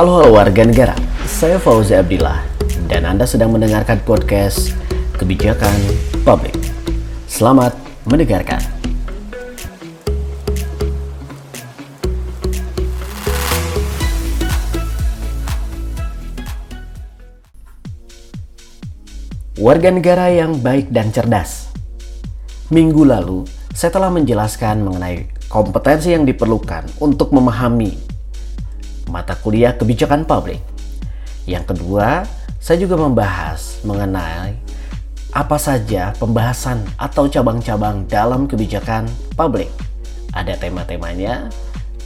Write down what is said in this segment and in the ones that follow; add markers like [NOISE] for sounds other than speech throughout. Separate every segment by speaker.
Speaker 1: Halo halo warga negara, saya Fauzi Abdillah dan Anda sedang mendengarkan podcast Kebijakan Publik. Selamat mendengarkan. Warga negara yang baik dan cerdas. Minggu lalu, saya telah menjelaskan mengenai kompetensi yang diperlukan untuk memahami mata kuliah kebijakan publik. Yang kedua, saya juga membahas mengenai apa saja pembahasan atau cabang-cabang dalam kebijakan publik. Ada tema-temanya,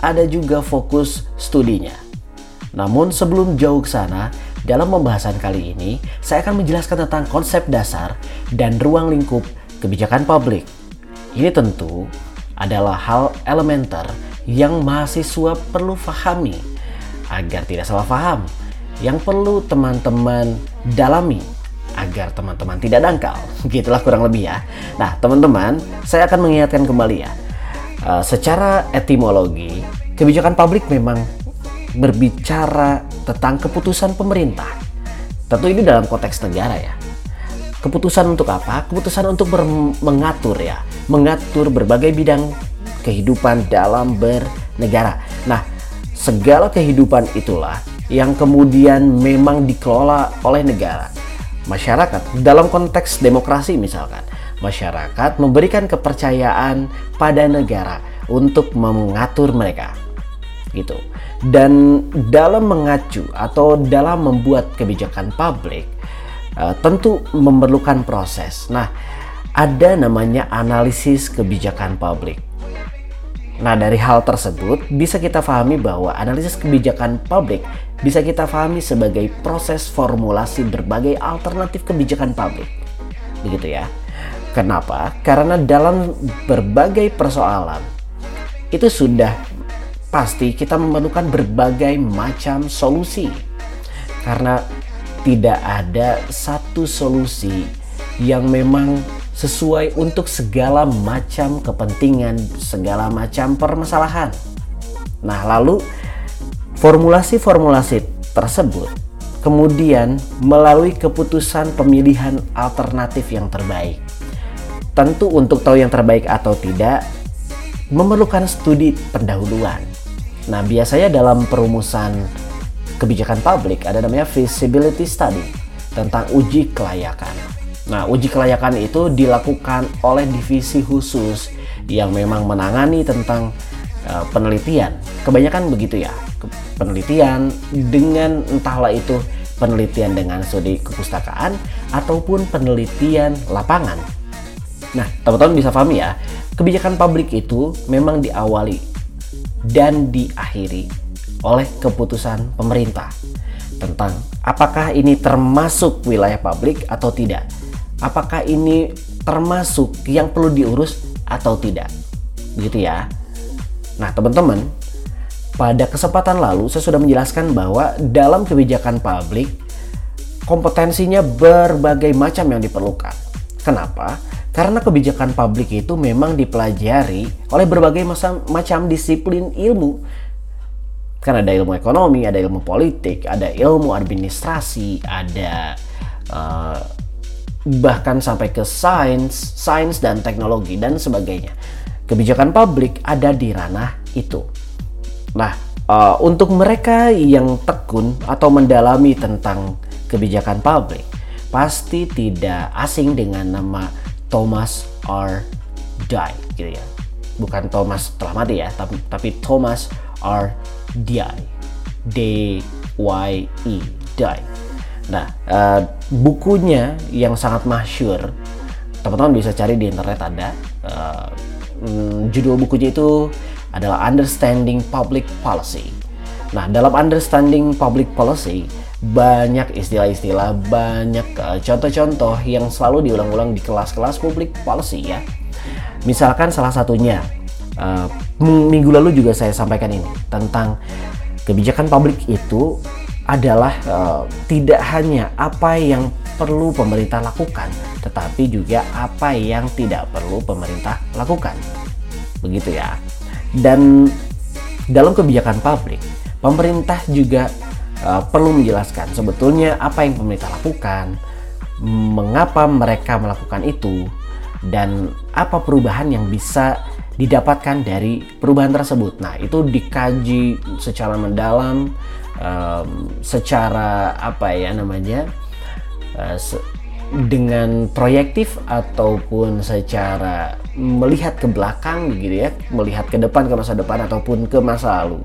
Speaker 1: ada juga fokus studinya. Namun sebelum jauh ke sana, dalam pembahasan kali ini, saya akan menjelaskan tentang konsep dasar dan ruang lingkup kebijakan publik. Ini tentu adalah hal elementer yang mahasiswa perlu pahami agar tidak salah paham yang perlu teman-teman dalami agar teman-teman tidak dangkal. [LAUGHS] Gitulah kurang lebih ya. Nah, teman-teman, saya akan mengingatkan kembali ya. Uh, secara etimologi, kebijakan publik memang berbicara tentang keputusan pemerintah. Tentu ini dalam konteks negara ya. Keputusan untuk apa? Keputusan untuk mengatur ya, mengatur berbagai bidang kehidupan dalam bernegara. Nah, segala kehidupan itulah yang kemudian memang dikelola oleh negara. Masyarakat dalam konteks demokrasi misalkan, masyarakat memberikan kepercayaan pada negara untuk mengatur mereka. Gitu. Dan dalam mengacu atau dalam membuat kebijakan publik uh, tentu memerlukan proses. Nah, ada namanya analisis kebijakan publik. Nah, dari hal tersebut bisa kita pahami bahwa analisis kebijakan publik bisa kita pahami sebagai proses formulasi berbagai alternatif kebijakan publik. Begitu ya. Kenapa? Karena dalam berbagai persoalan itu sudah pasti kita memerlukan berbagai macam solusi. Karena tidak ada satu solusi yang memang sesuai untuk segala macam kepentingan, segala macam permasalahan. Nah, lalu formulasi-formulasi tersebut kemudian melalui keputusan pemilihan alternatif yang terbaik. Tentu untuk tahu yang terbaik atau tidak memerlukan studi pendahuluan. Nah, biasanya dalam perumusan kebijakan publik ada namanya feasibility study tentang uji kelayakan. Nah, uji kelayakan itu dilakukan oleh divisi khusus yang memang menangani tentang uh, penelitian. Kebanyakan begitu ya, penelitian dengan entahlah itu penelitian dengan studi kepustakaan ataupun penelitian lapangan. Nah, teman-teman bisa pahami ya, kebijakan publik itu memang diawali dan diakhiri oleh keputusan pemerintah tentang apakah ini termasuk wilayah publik atau tidak. Apakah ini termasuk yang perlu diurus atau tidak. Begitu ya. Nah, teman-teman, pada kesempatan lalu saya sudah menjelaskan bahwa dalam kebijakan publik kompetensinya berbagai macam yang diperlukan. Kenapa? Karena kebijakan publik itu memang dipelajari oleh berbagai macam, disiplin ilmu. Kan ada ilmu ekonomi, ada ilmu politik, ada ilmu administrasi, ada uh, bahkan sampai ke sains, sains dan teknologi dan sebagainya. Kebijakan publik ada di ranah itu. Nah, uh, untuk mereka yang tekun atau mendalami tentang kebijakan publik, pasti tidak asing dengan nama Thomas R. Dye gitu ya. Bukan Thomas telah mati ya, tapi tapi Thomas R. Dye. D Y E Dye. Nah, uh, bukunya yang sangat masyur, teman-teman bisa cari di internet ada. Uh, judul bukunya itu adalah Understanding Public Policy. Nah, dalam Understanding Public Policy, banyak istilah-istilah, banyak eh, contoh-contoh yang selalu diulang-ulang di kelas-kelas publik policy ya. Misalkan salah satunya uh, minggu lalu juga saya sampaikan ini tentang kebijakan publik itu adalah uh, tidak hanya apa yang perlu pemerintah lakukan, tetapi juga apa yang tidak perlu pemerintah lakukan. Begitu ya. Dan dalam kebijakan publik, pemerintah juga uh, perlu menjelaskan sebetulnya apa yang pemerintah lakukan, mengapa mereka melakukan itu, dan apa perubahan yang bisa didapatkan dari perubahan tersebut. Nah, itu dikaji secara mendalam, um, secara apa ya namanya, uh, se dengan proyektif ataupun secara melihat ke belakang gitu ya, melihat ke depan ke masa depan ataupun ke masa lalu.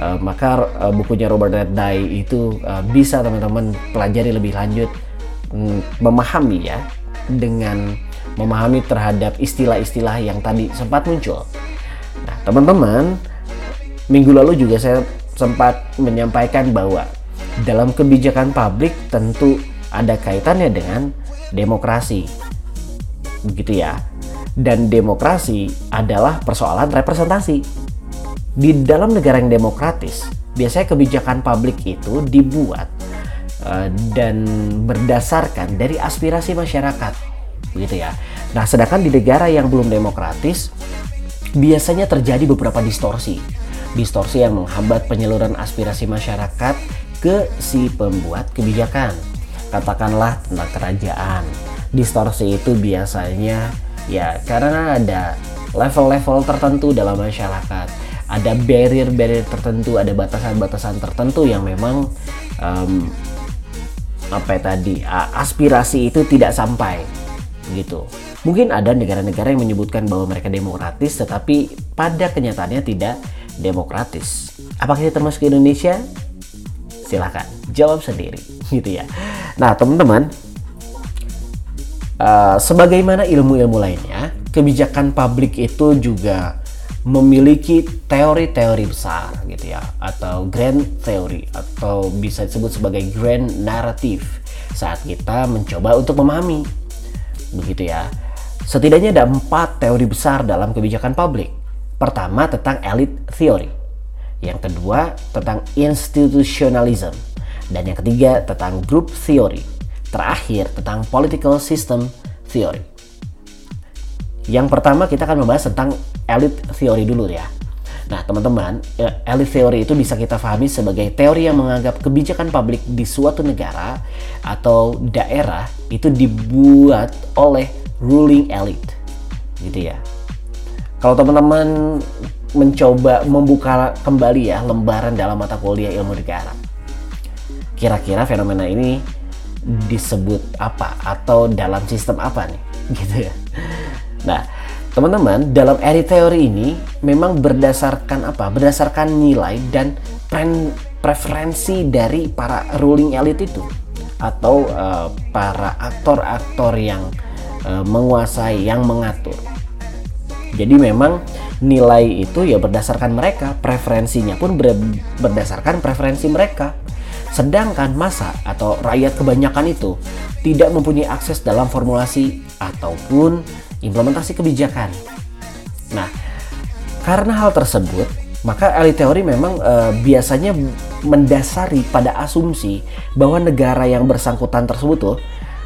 Speaker 1: Uh, maka uh, bukunya Robert Reddy itu uh, bisa teman-teman pelajari lebih lanjut um, memahami ya dengan memahami terhadap istilah-istilah yang tadi sempat muncul. Nah, teman-teman, minggu lalu juga saya sempat menyampaikan bahwa dalam kebijakan publik tentu ada kaitannya dengan demokrasi. Begitu ya. Dan demokrasi adalah persoalan representasi. Di dalam negara yang demokratis, biasanya kebijakan publik itu dibuat uh, dan berdasarkan dari aspirasi masyarakat. Begitu ya. Nah, sedangkan di negara yang belum demokratis, biasanya terjadi beberapa distorsi. Distorsi yang menghambat penyaluran aspirasi masyarakat ke si pembuat kebijakan katakanlah tentang kerajaan. Distorsi itu biasanya ya karena ada level-level tertentu dalam masyarakat, ada barrier-barrier tertentu, ada batasan-batasan tertentu yang memang um, apa ya tadi aspirasi itu tidak sampai gitu. Mungkin ada negara-negara yang menyebutkan bahwa mereka demokratis, tetapi pada kenyataannya tidak demokratis. Apakah ini termasuk Indonesia? Silahkan jawab sendiri, [LAUGHS] gitu ya. Nah, teman-teman, uh, sebagaimana ilmu-ilmu lainnya, kebijakan publik itu juga memiliki teori-teori besar gitu ya atau grand theory atau bisa disebut sebagai grand narrative saat kita mencoba untuk memahami begitu ya setidaknya ada empat teori besar dalam kebijakan publik pertama tentang elite theory yang kedua tentang institutionalism dan yang ketiga tentang group theory. Terakhir tentang political system theory. Yang pertama kita akan membahas tentang elite theory dulu ya. Nah teman-teman, ya, elite theory itu bisa kita pahami sebagai teori yang menganggap kebijakan publik di suatu negara atau daerah itu dibuat oleh ruling elite. Gitu ya. Kalau teman-teman mencoba membuka kembali ya lembaran dalam mata kuliah ilmu negara kira-kira fenomena ini disebut apa atau dalam sistem apa nih? [LAUGHS] Gitu ya. Nah teman-teman dalam eri teori ini memang berdasarkan apa? Berdasarkan nilai dan pre preferensi dari para ruling elite itu atau uh, para aktor-aktor yang uh, menguasai yang mengatur jadi memang nilai itu ya berdasarkan mereka preferensinya pun ber berdasarkan preferensi mereka Sedangkan masa atau rakyat kebanyakan itu tidak mempunyai akses dalam formulasi ataupun implementasi kebijakan. Nah, karena hal tersebut, maka elit teori memang e, biasanya mendasari pada asumsi bahwa negara yang bersangkutan tersebut tuh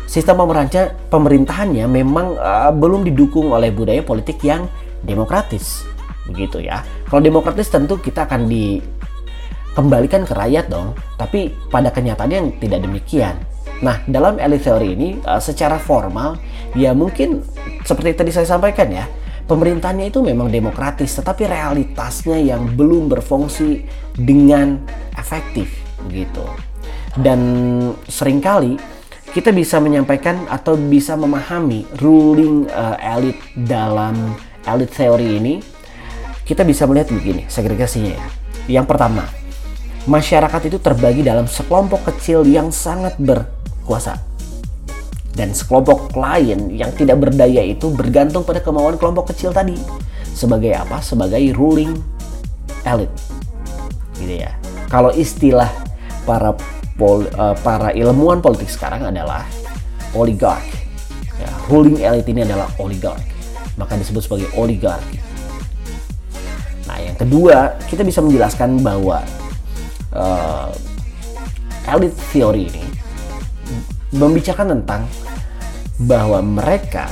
Speaker 1: sistem pemerintah pemerintahannya memang e, belum didukung oleh budaya politik yang demokratis. Begitu ya. Kalau demokratis tentu kita akan di kembalikan ke rakyat dong. Tapi pada kenyataannya tidak demikian. Nah, dalam elite theory ini uh, secara formal ya mungkin seperti tadi saya sampaikan ya, pemerintahnya itu memang demokratis, tetapi realitasnya yang belum berfungsi dengan efektif begitu. Dan sering kali kita bisa menyampaikan atau bisa memahami ruling uh, elite dalam elite theory ini kita bisa melihat begini segregasinya ya. Yang pertama, masyarakat itu terbagi dalam sekelompok kecil yang sangat berkuasa. Dan sekelompok lain yang tidak berdaya itu bergantung pada kemauan kelompok kecil tadi. Sebagai apa? Sebagai ruling elite. Gitu ya. Kalau istilah para pol, uh, para ilmuwan politik sekarang adalah oligark. Ya, ruling elite ini adalah oligark. Maka disebut sebagai oligarki. Nah, yang kedua, kita bisa menjelaskan bahwa uh, elite theory ini membicarakan tentang bahwa mereka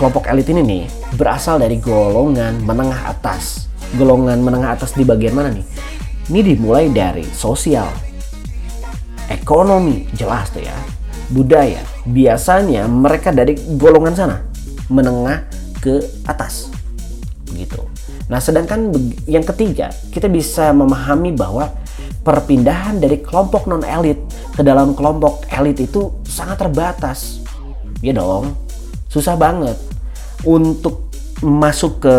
Speaker 1: kelompok elit ini nih berasal dari golongan menengah atas. Golongan menengah atas di bagian mana nih? Ini dimulai dari sosial, ekonomi jelas tuh ya budaya biasanya mereka dari golongan sana menengah ke atas. Begitu nah sedangkan yang ketiga kita bisa memahami bahwa perpindahan dari kelompok non elit ke dalam kelompok elit itu sangat terbatas. Ya dong susah banget untuk masuk ke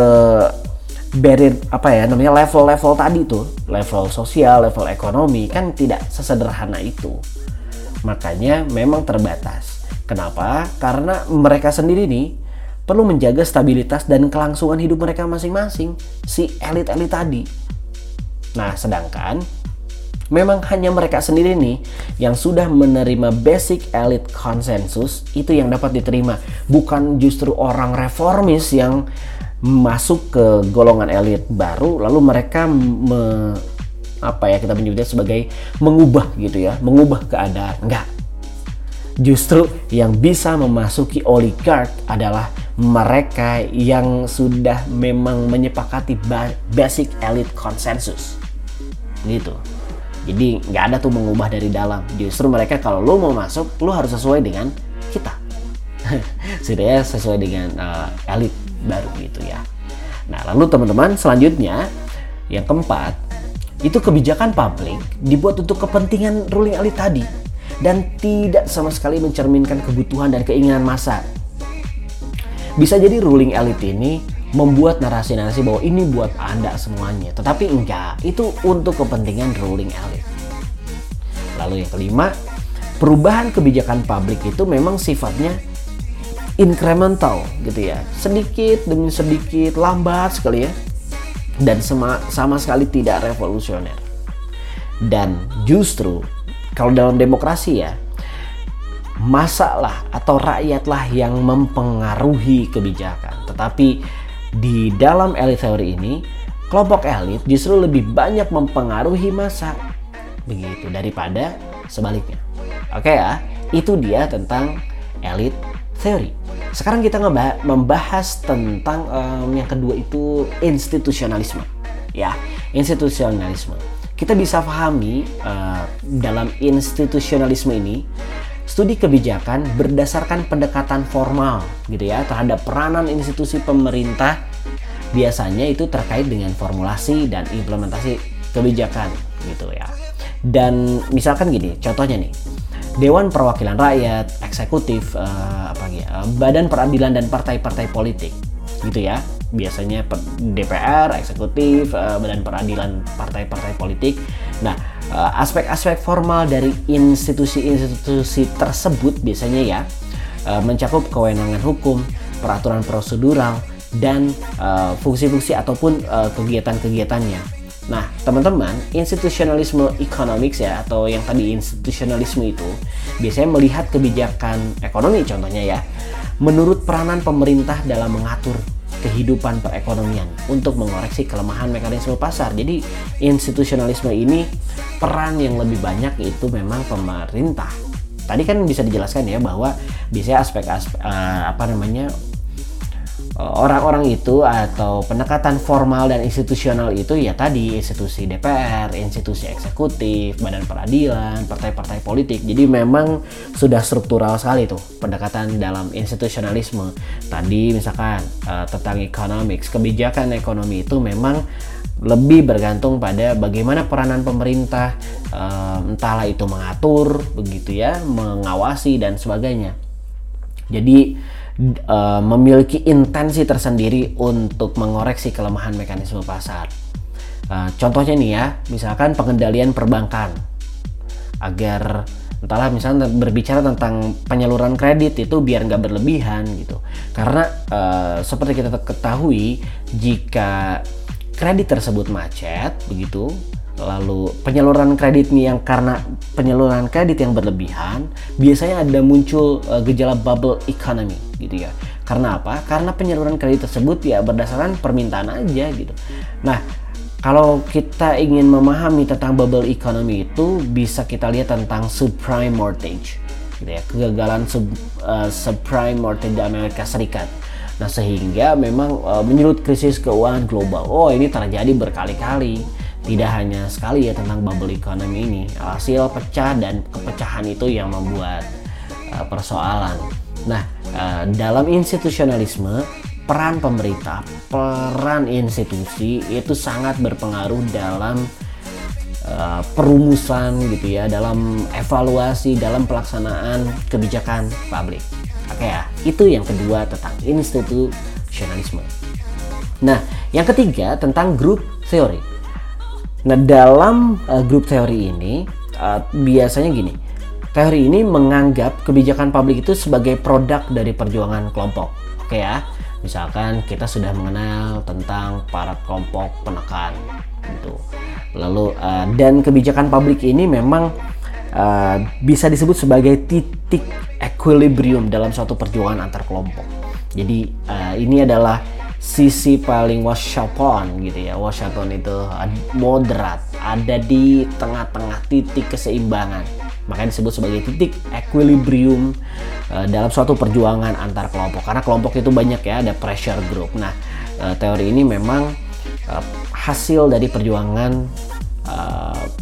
Speaker 1: barrier apa ya namanya level-level tadi tuh level sosial level ekonomi kan tidak sesederhana itu. Makanya memang terbatas. Kenapa? Karena mereka sendiri nih perlu menjaga stabilitas dan kelangsungan hidup mereka masing-masing si elit-elit tadi. Nah sedangkan memang hanya mereka sendiri nih yang sudah menerima basic elite konsensus itu yang dapat diterima. Bukan justru orang reformis yang masuk ke golongan elit baru lalu mereka me, apa ya kita menyebutnya sebagai mengubah gitu ya mengubah keadaan. Enggak justru yang bisa memasuki oligark adalah mereka yang sudah memang menyepakati basic elite konsensus gitu. Jadi nggak ada tuh mengubah dari dalam. Justru mereka kalau lo mau masuk lo harus sesuai dengan kita. [LAUGHS] Sudah sesuai dengan uh, elit baru gitu ya. Nah, lalu teman-teman selanjutnya yang keempat itu kebijakan publik dibuat untuk kepentingan ruling elite tadi dan tidak sama sekali mencerminkan kebutuhan dan keinginan massa. Bisa jadi ruling elite ini membuat narasi-narasi bahwa ini buat Anda semuanya, tetapi enggak, itu untuk kepentingan ruling elite. Lalu yang kelima, perubahan kebijakan publik itu memang sifatnya incremental gitu ya sedikit demi sedikit lambat sekali ya dan sama, sama sekali tidak revolusioner dan justru kalau dalam demokrasi ya masalah atau rakyatlah yang mempengaruhi kebijakan tetapi di dalam elit teori ini kelompok elit justru lebih banyak mempengaruhi masa begitu daripada sebaliknya oke ya itu dia tentang elit teori sekarang kita membahas tentang um, yang kedua itu institusionalisme. Ya, institusionalisme. Kita bisa pahami uh, dalam institusionalisme ini studi kebijakan berdasarkan pendekatan formal gitu ya terhadap peranan institusi pemerintah biasanya itu terkait dengan formulasi dan implementasi kebijakan gitu ya. Dan misalkan gini, contohnya nih Dewan Perwakilan Rakyat, eksekutif, uh, apa ya, badan peradilan dan partai-partai politik, gitu ya. Biasanya DPR, eksekutif, badan peradilan partai-partai politik. Nah, aspek-aspek uh, formal dari institusi-institusi tersebut biasanya ya uh, mencakup kewenangan hukum, peraturan prosedural, dan fungsi-fungsi ataupun kegiatan-kegiatannya Nah, teman-teman, institusionalisme economics ya atau yang tadi institusionalisme itu biasanya melihat kebijakan ekonomi contohnya ya menurut peranan pemerintah dalam mengatur kehidupan perekonomian untuk mengoreksi kelemahan mekanisme pasar. Jadi, institusionalisme ini peran yang lebih banyak itu memang pemerintah. Tadi kan bisa dijelaskan ya bahwa biasanya aspek-aspek uh, apa namanya orang-orang itu atau pendekatan formal dan institusional itu ya tadi institusi DPR, institusi eksekutif, badan peradilan, partai-partai politik. Jadi memang sudah struktural sekali tuh pendekatan dalam institusionalisme. Tadi misalkan uh, tentang economics, kebijakan ekonomi itu memang lebih bergantung pada bagaimana peranan pemerintah uh, entahlah itu mengatur begitu ya, mengawasi dan sebagainya. Jadi uh, memiliki intensi tersendiri untuk mengoreksi kelemahan mekanisme pasar. Uh, contohnya nih ya, misalkan pengendalian perbankan agar entahlah misalnya berbicara tentang penyaluran kredit itu biar nggak berlebihan gitu karena uh, seperti kita ketahui jika kredit tersebut macet begitu lalu penyaluran kredit nih yang karena penyaluran kredit yang berlebihan biasanya ada muncul uh, gejala bubble economy gitu ya. Karena apa? Karena penyaluran kredit tersebut ya berdasarkan permintaan aja gitu. Nah kalau kita ingin memahami tentang bubble economy itu bisa kita lihat tentang subprime mortgage gitu ya kegagalan sub, uh, subprime mortgage di Amerika Serikat. Nah sehingga memang uh, menyulut krisis keuangan global. Oh ini terjadi berkali-kali tidak hanya sekali ya tentang bubble economy ini hasil pecah dan kepecahan itu yang membuat uh, persoalan. Nah uh, dalam institusionalisme peran pemerintah peran institusi itu sangat berpengaruh dalam uh, perumusan gitu ya dalam evaluasi dalam pelaksanaan kebijakan publik. Oke ya itu yang kedua tentang institusionalisme. Nah yang ketiga tentang group theory Nah, dalam uh, grup teori ini uh, biasanya gini. Teori ini menganggap kebijakan publik itu sebagai produk dari perjuangan kelompok. Oke ya. Misalkan kita sudah mengenal tentang para kelompok penekan gitu. Lalu uh, dan kebijakan publik ini memang uh, bisa disebut sebagai titik equilibrium dalam suatu perjuangan antar kelompok. Jadi uh, ini adalah sisi paling washington gitu ya. Washington itu moderat ada di tengah-tengah titik keseimbangan. Makanya disebut sebagai titik equilibrium uh, dalam suatu perjuangan antar kelompok. Karena kelompok itu banyak ya ada pressure group. Nah uh, teori ini memang uh, hasil dari perjuangan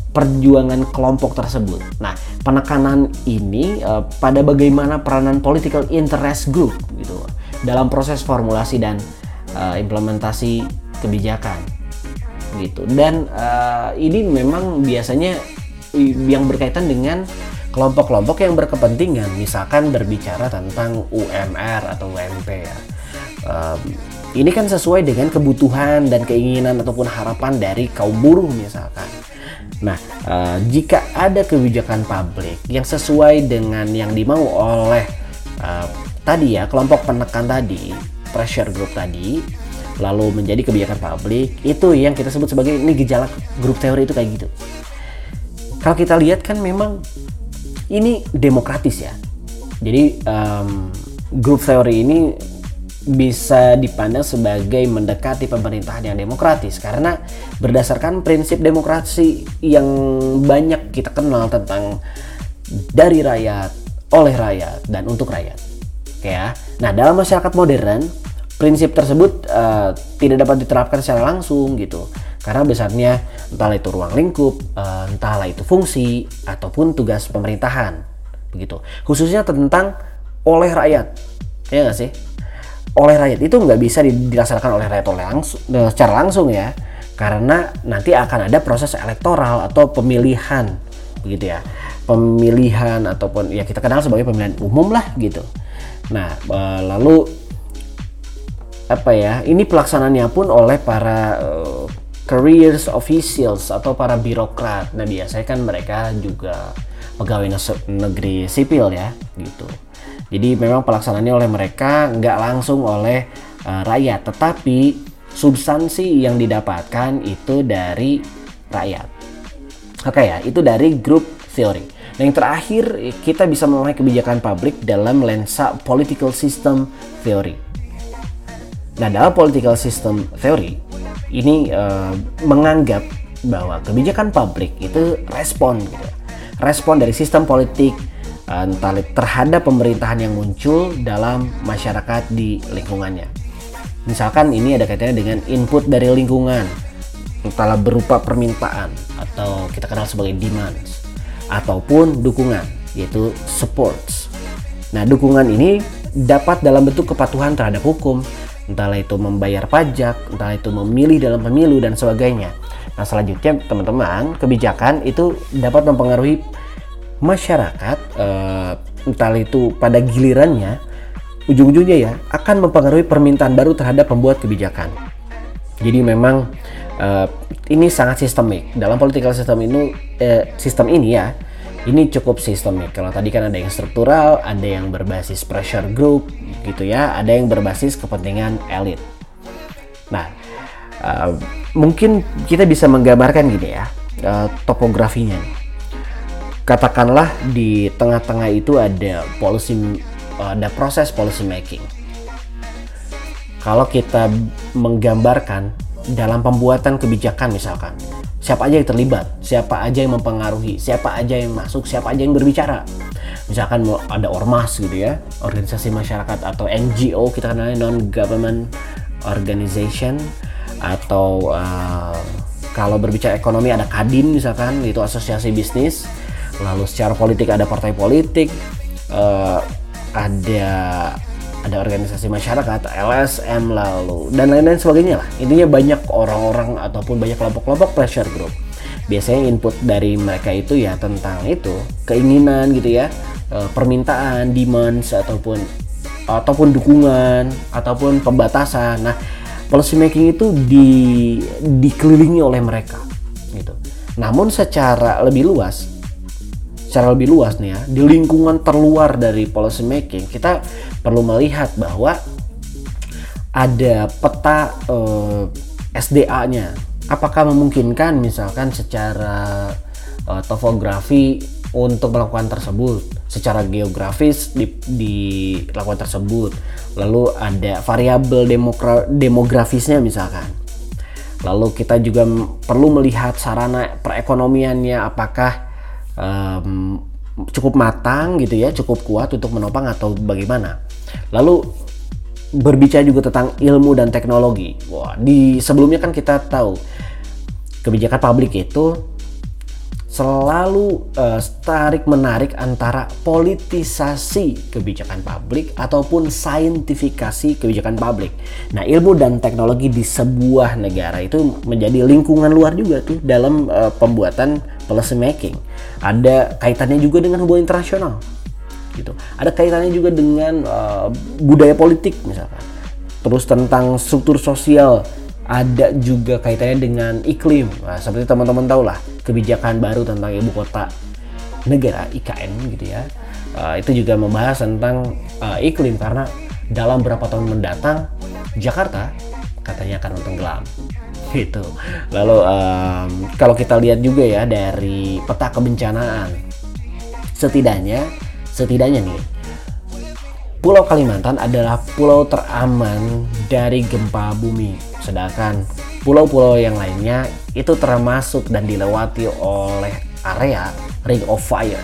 Speaker 1: perjuangan kelompok tersebut. Nah, penekanan ini pada bagaimana peranan political interest group gitu dalam proses formulasi dan uh, implementasi kebijakan gitu. Dan uh, ini memang biasanya yang berkaitan dengan kelompok-kelompok yang berkepentingan misalkan berbicara tentang UMR atau UMP ya. Um, ini kan sesuai dengan kebutuhan dan keinginan ataupun harapan dari kaum buruh misalkan. Nah, uh, jika ada kebijakan publik yang sesuai dengan yang dimau oleh uh, tadi ya kelompok penekan tadi, pressure group tadi lalu menjadi kebijakan publik itu yang kita sebut sebagai ini gejala grup teori itu kayak gitu kalau kita lihat kan memang ini demokratis ya jadi um, grup teori ini bisa dipandang sebagai mendekati pemerintahan yang demokratis karena berdasarkan prinsip demokrasi yang banyak kita kenal tentang dari rakyat, oleh rakyat, dan untuk rakyat. Ya. Nah, dalam masyarakat modern, prinsip tersebut uh, tidak dapat diterapkan secara langsung gitu. Karena besarnya entahlah itu ruang lingkup, uh, entahlah itu fungsi ataupun tugas pemerintahan. Begitu. Khususnya tentang oleh rakyat. Ya nggak sih? Oleh rakyat itu nggak bisa dilaksanakan oleh rakyat oleh langsung eh, secara langsung ya. Karena nanti akan ada proses elektoral atau pemilihan begitu ya. Pemilihan ataupun ya kita kenal sebagai pemilihan umum lah gitu. Nah, lalu apa ya? Ini pelaksananya pun oleh para uh, careers officials atau para birokrat. Nah, biasanya kan mereka juga pegawai negeri sipil ya, gitu. Jadi memang pelaksanaannya oleh mereka nggak langsung oleh uh, rakyat, tetapi substansi yang didapatkan itu dari rakyat. Oke ya, itu dari grup theory. Nah, yang terakhir kita bisa memahami kebijakan publik dalam lensa political system theory. Nah, dalam political system theory ini uh, menganggap bahwa kebijakan publik itu respon gitu. Respon dari sistem politik uh, terhadap pemerintahan yang muncul dalam masyarakat di lingkungannya. Misalkan ini ada kaitannya dengan input dari lingkungan, entahlah berupa permintaan atau kita kenal sebagai demands ataupun dukungan yaitu supports. Nah, dukungan ini dapat dalam bentuk kepatuhan terhadap hukum, entahlah itu membayar pajak, entah itu memilih dalam pemilu dan sebagainya. Nah selanjutnya teman-teman kebijakan itu dapat mempengaruhi masyarakat, uh, entah itu pada gilirannya, ujung-ujungnya ya akan mempengaruhi permintaan baru terhadap pembuat kebijakan. Jadi memang uh, ini sangat sistemik dalam political system ini, uh, sistem ini ya ini cukup sistemik. Kalau tadi kan ada yang struktural, ada yang berbasis pressure group, gitu ya, ada yang berbasis kepentingan elit. Nah, uh, mungkin kita bisa menggambarkan gini ya, uh, topografinya. Katakanlah di tengah-tengah itu ada policy, ada proses policy making. Kalau kita menggambarkan dalam pembuatan kebijakan misalkan, siapa aja yang terlibat, siapa aja yang mempengaruhi, siapa aja yang masuk, siapa aja yang berbicara. Misalkan mau ada ormas gitu ya, organisasi masyarakat atau NGO kita kenalnya non government organization atau uh, kalau berbicara ekonomi ada Kadin misalkan itu asosiasi bisnis lalu secara politik ada partai politik uh, ada ada organisasi masyarakat LSM lalu dan lain-lain sebagainya lah. Intinya banyak orang-orang ataupun banyak kelompok-kelompok pressure group. Biasanya input dari mereka itu ya tentang itu keinginan gitu ya uh, permintaan demands ataupun ataupun dukungan ataupun pembatasan. Nah policy making itu di dikelilingi oleh mereka gitu. Namun secara lebih luas secara lebih luas nih ya di lingkungan terluar dari policy making kita perlu melihat bahwa ada peta uh, eh, SDA-nya apakah memungkinkan misalkan secara uh, topografi untuk melakukan tersebut? Secara geografis di, dilakukan tersebut. Lalu ada variabel demografisnya misalkan. Lalu kita juga perlu melihat sarana perekonomiannya apakah um, cukup matang gitu ya, cukup kuat untuk menopang atau bagaimana. Lalu berbicara juga tentang ilmu dan teknologi. Wah, di sebelumnya kan kita tahu kebijakan publik itu selalu uh, tarik menarik antara politisasi kebijakan publik ataupun saintifikasi kebijakan publik. Nah, ilmu dan teknologi di sebuah negara itu menjadi lingkungan luar juga tuh dalam uh, pembuatan policy making. Ada kaitannya juga dengan hubungan internasional. Gitu. Ada kaitannya juga dengan uh, budaya politik misalkan. Terus tentang struktur sosial ada juga kaitannya dengan iklim. Nah, seperti teman-teman tahu lah, kebijakan baru tentang ibu kota negara IKN gitu ya. Uh, itu juga membahas tentang uh, iklim karena dalam beberapa tahun mendatang Jakarta katanya akan tenggelam [LAUGHS] gitu. Lalu um, kalau kita lihat juga ya dari peta kebencanaan, setidaknya setidaknya nih Pulau Kalimantan adalah pulau teraman dari gempa bumi, sedangkan pulau-pulau yang lainnya itu termasuk dan dilewati oleh area Ring of Fire.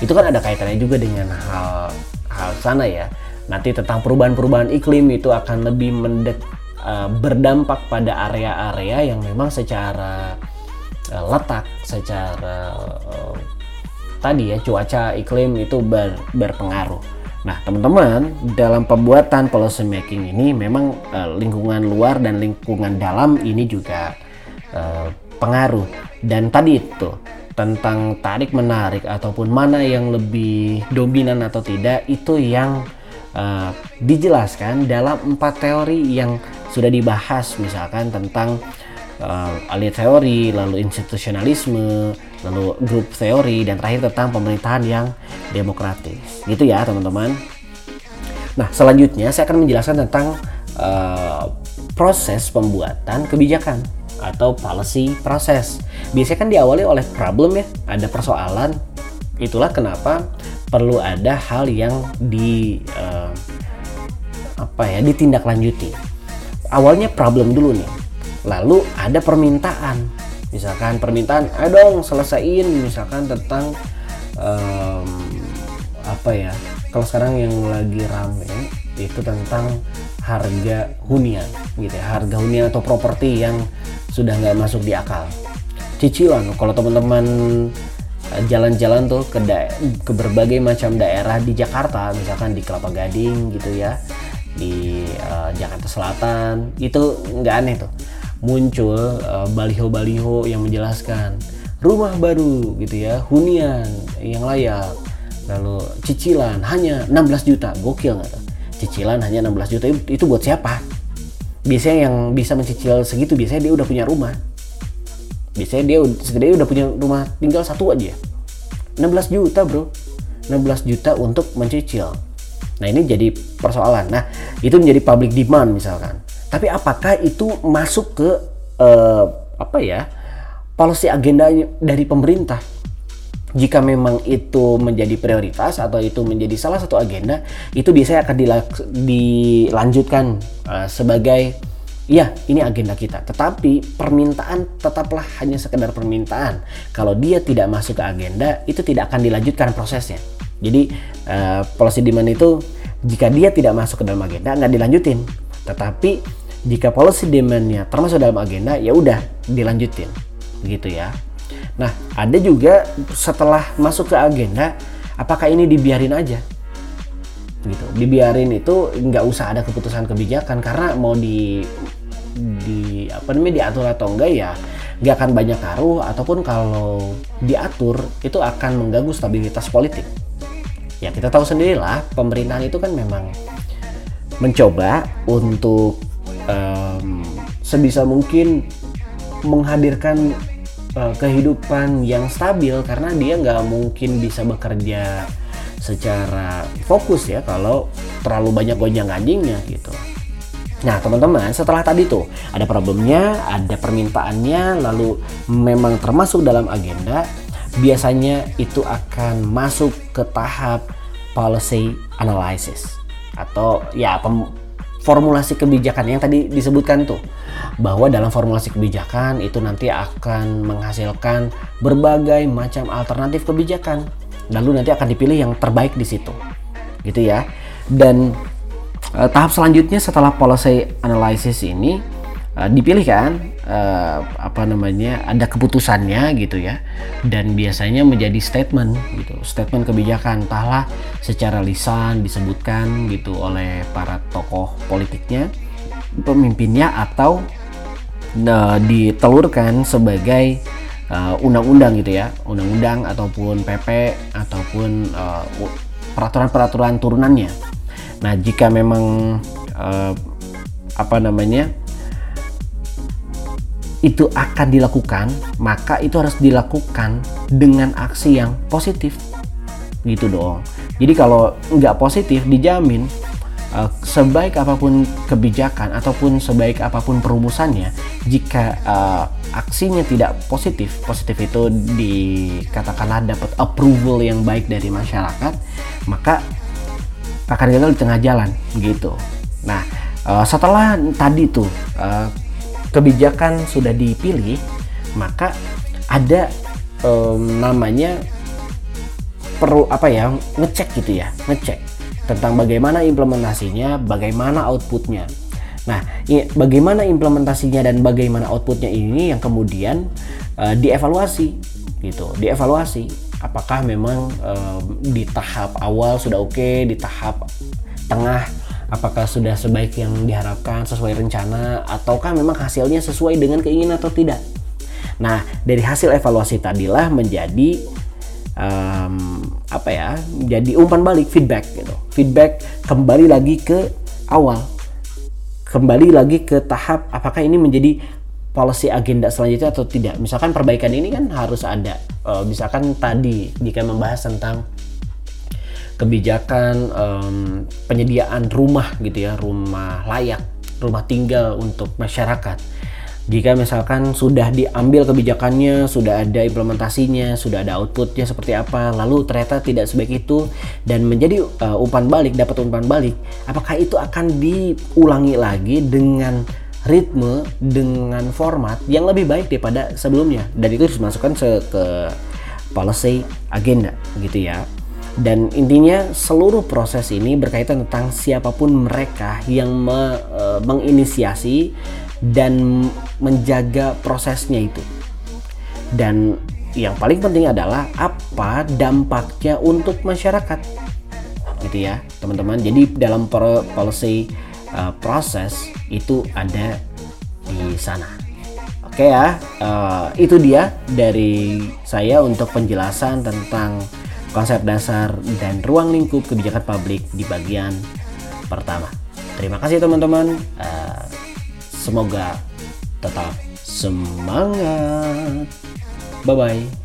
Speaker 1: Itu kan ada kaitannya juga dengan hal hal sana ya. Nanti tentang perubahan-perubahan iklim itu akan lebih mendek uh, berdampak pada area-area yang memang secara uh, letak, secara uh, tadi ya cuaca iklim itu ber, berpengaruh. Nah, teman-teman, dalam pembuatan policy making ini memang uh, lingkungan luar dan lingkungan dalam ini juga uh, pengaruh. Dan tadi itu tentang tarik menarik ataupun mana yang lebih dominan atau tidak itu yang uh, dijelaskan dalam empat teori yang sudah dibahas misalkan tentang uh, alih teori, lalu institusionalisme, lalu grup teori dan terakhir tentang pemerintahan yang demokratis. Gitu ya, teman-teman. Nah, selanjutnya saya akan menjelaskan tentang uh, proses pembuatan kebijakan atau policy proses. Biasanya kan diawali oleh problem ya, ada persoalan. Itulah kenapa perlu ada hal yang di uh, apa ya ditindaklanjuti. Awalnya problem dulu nih lalu ada permintaan. Misalkan permintaan ayo dong selesaiin misalkan tentang um, apa ya kalau sekarang yang lagi rame itu tentang harga hunian gitu ya. Harga hunian atau properti yang sudah nggak masuk di akal. Cicilan kalau teman-teman eh, jalan-jalan tuh ke ke berbagai macam daerah di Jakarta misalkan di Kelapa Gading gitu ya di uh, Jakarta Selatan itu nggak aneh tuh muncul baliho baliho-baliho yang menjelaskan rumah baru gitu ya hunian yang layak. Lalu cicilan hanya 16 juta. Gokil nggak tuh? Cicilan hanya 16 juta itu, itu buat siapa? Biasanya yang bisa mencicil segitu biasanya dia udah punya rumah. Biasanya dia setidaknya udah punya rumah tinggal satu aja. 16 juta bro. 16 juta untuk mencicil. Nah ini jadi persoalan. Nah itu menjadi public demand misalkan tapi apakah itu masuk ke uh, apa ya policy agenda dari pemerintah? Jika memang itu menjadi prioritas atau itu menjadi salah satu agenda, itu biasanya akan dilanjutkan uh, sebagai ya ini agenda kita. Tetapi permintaan tetaplah hanya sekedar permintaan. Kalau dia tidak masuk ke agenda, itu tidak akan dilanjutkan prosesnya. Jadi uh, policy demand itu jika dia tidak masuk ke dalam agenda nggak dilanjutin. Tetapi jika policy demandnya termasuk dalam agenda ya udah dilanjutin. Gitu ya. Nah ada juga setelah masuk ke agenda apakah ini dibiarin aja? Gitu. Dibiarin itu nggak usah ada keputusan kebijakan karena mau di di apa namanya diatur atau enggak ya nggak akan banyak ngaruh ataupun kalau diatur itu akan mengganggu stabilitas politik. Ya kita tahu sendirilah pemerintahan itu kan memang mencoba untuk um, sebisa mungkin menghadirkan uh, kehidupan yang stabil karena dia nggak mungkin bisa bekerja secara fokus ya kalau terlalu banyak gonjang ganjingnya gitu. Nah teman-teman setelah tadi tuh ada problemnya, ada permintaannya, lalu memang termasuk dalam agenda, biasanya itu akan masuk ke tahap policy analysis atau ya formulasi kebijakan yang tadi disebutkan tuh bahwa dalam formulasi kebijakan itu nanti akan menghasilkan berbagai macam alternatif kebijakan. Lalu nanti akan dipilih yang terbaik di situ. Gitu ya. Dan uh, tahap selanjutnya setelah policy analysis ini uh, dipilih kan uh, apa namanya ada keputusannya gitu ya. Dan biasanya menjadi statement gitu. Statement kebijakan. Entahlah secara lisan disebutkan gitu oleh para tokoh politiknya pemimpinnya atau uh, ditelurkan sebagai Uh, undang-undang uh, gitu ya, undang-undang ataupun PP ataupun uh, peraturan-peraturan turunannya. Nah, jika memang uh, apa namanya itu akan dilakukan, maka itu harus dilakukan dengan aksi yang positif, gitu dong. Jadi kalau nggak positif, dijamin uh, sebaik apa pun kebijakan ataupun sebaik apa pun perumusannya, jika uh, aksinya tidak positif, positif itu dikatakanlah dapat approval yang baik dari masyarakat, maka akan gagal di tengah jalan gitu. Nah, uh, setelah tadi tuh uh, kebijakan sudah dipilih, maka ada um, namanya perlu apa ya ngecek gitu ya, ngecek tentang bagaimana implementasinya, bagaimana outputnya. Nah, bagaimana implementasinya dan bagaimana outputnya ini yang kemudian uh, dievaluasi gitu, dievaluasi. Apakah memang uh, di tahap awal sudah oke, okay, di tahap tengah apakah sudah sebaik yang diharapkan sesuai rencana ataukah memang hasilnya sesuai dengan keinginan atau tidak. Nah, dari hasil evaluasi tadilah menjadi um, apa ya? Jadi umpan balik feedback gitu. Feedback kembali lagi ke awal kembali lagi ke tahap apakah ini menjadi policy agenda selanjutnya atau tidak. Misalkan perbaikan ini kan harus ada. Uh, misalkan tadi jika membahas tentang kebijakan um, penyediaan rumah gitu ya, rumah layak, rumah tinggal untuk masyarakat jika misalkan sudah diambil kebijakannya, sudah ada implementasinya, sudah ada outputnya seperti apa, lalu ternyata tidak sebaik itu dan menjadi uh, umpan balik, dapat umpan balik, apakah itu akan diulangi lagi dengan ritme, dengan format yang lebih baik daripada sebelumnya dan itu harus masukkan ke policy agenda gitu ya. Dan intinya seluruh proses ini berkaitan tentang siapa pun mereka yang me, uh, menginisiasi dan menjaga prosesnya itu. Dan yang paling penting adalah apa dampaknya untuk masyarakat. Gitu ya, teman-teman. Jadi dalam policy uh, proses itu ada di sana. Oke ya, uh, itu dia dari saya untuk penjelasan tentang konsep dasar dan ruang lingkup kebijakan publik di bagian pertama. Terima kasih teman-teman. Uh, Semoga tetap semangat. Bye bye.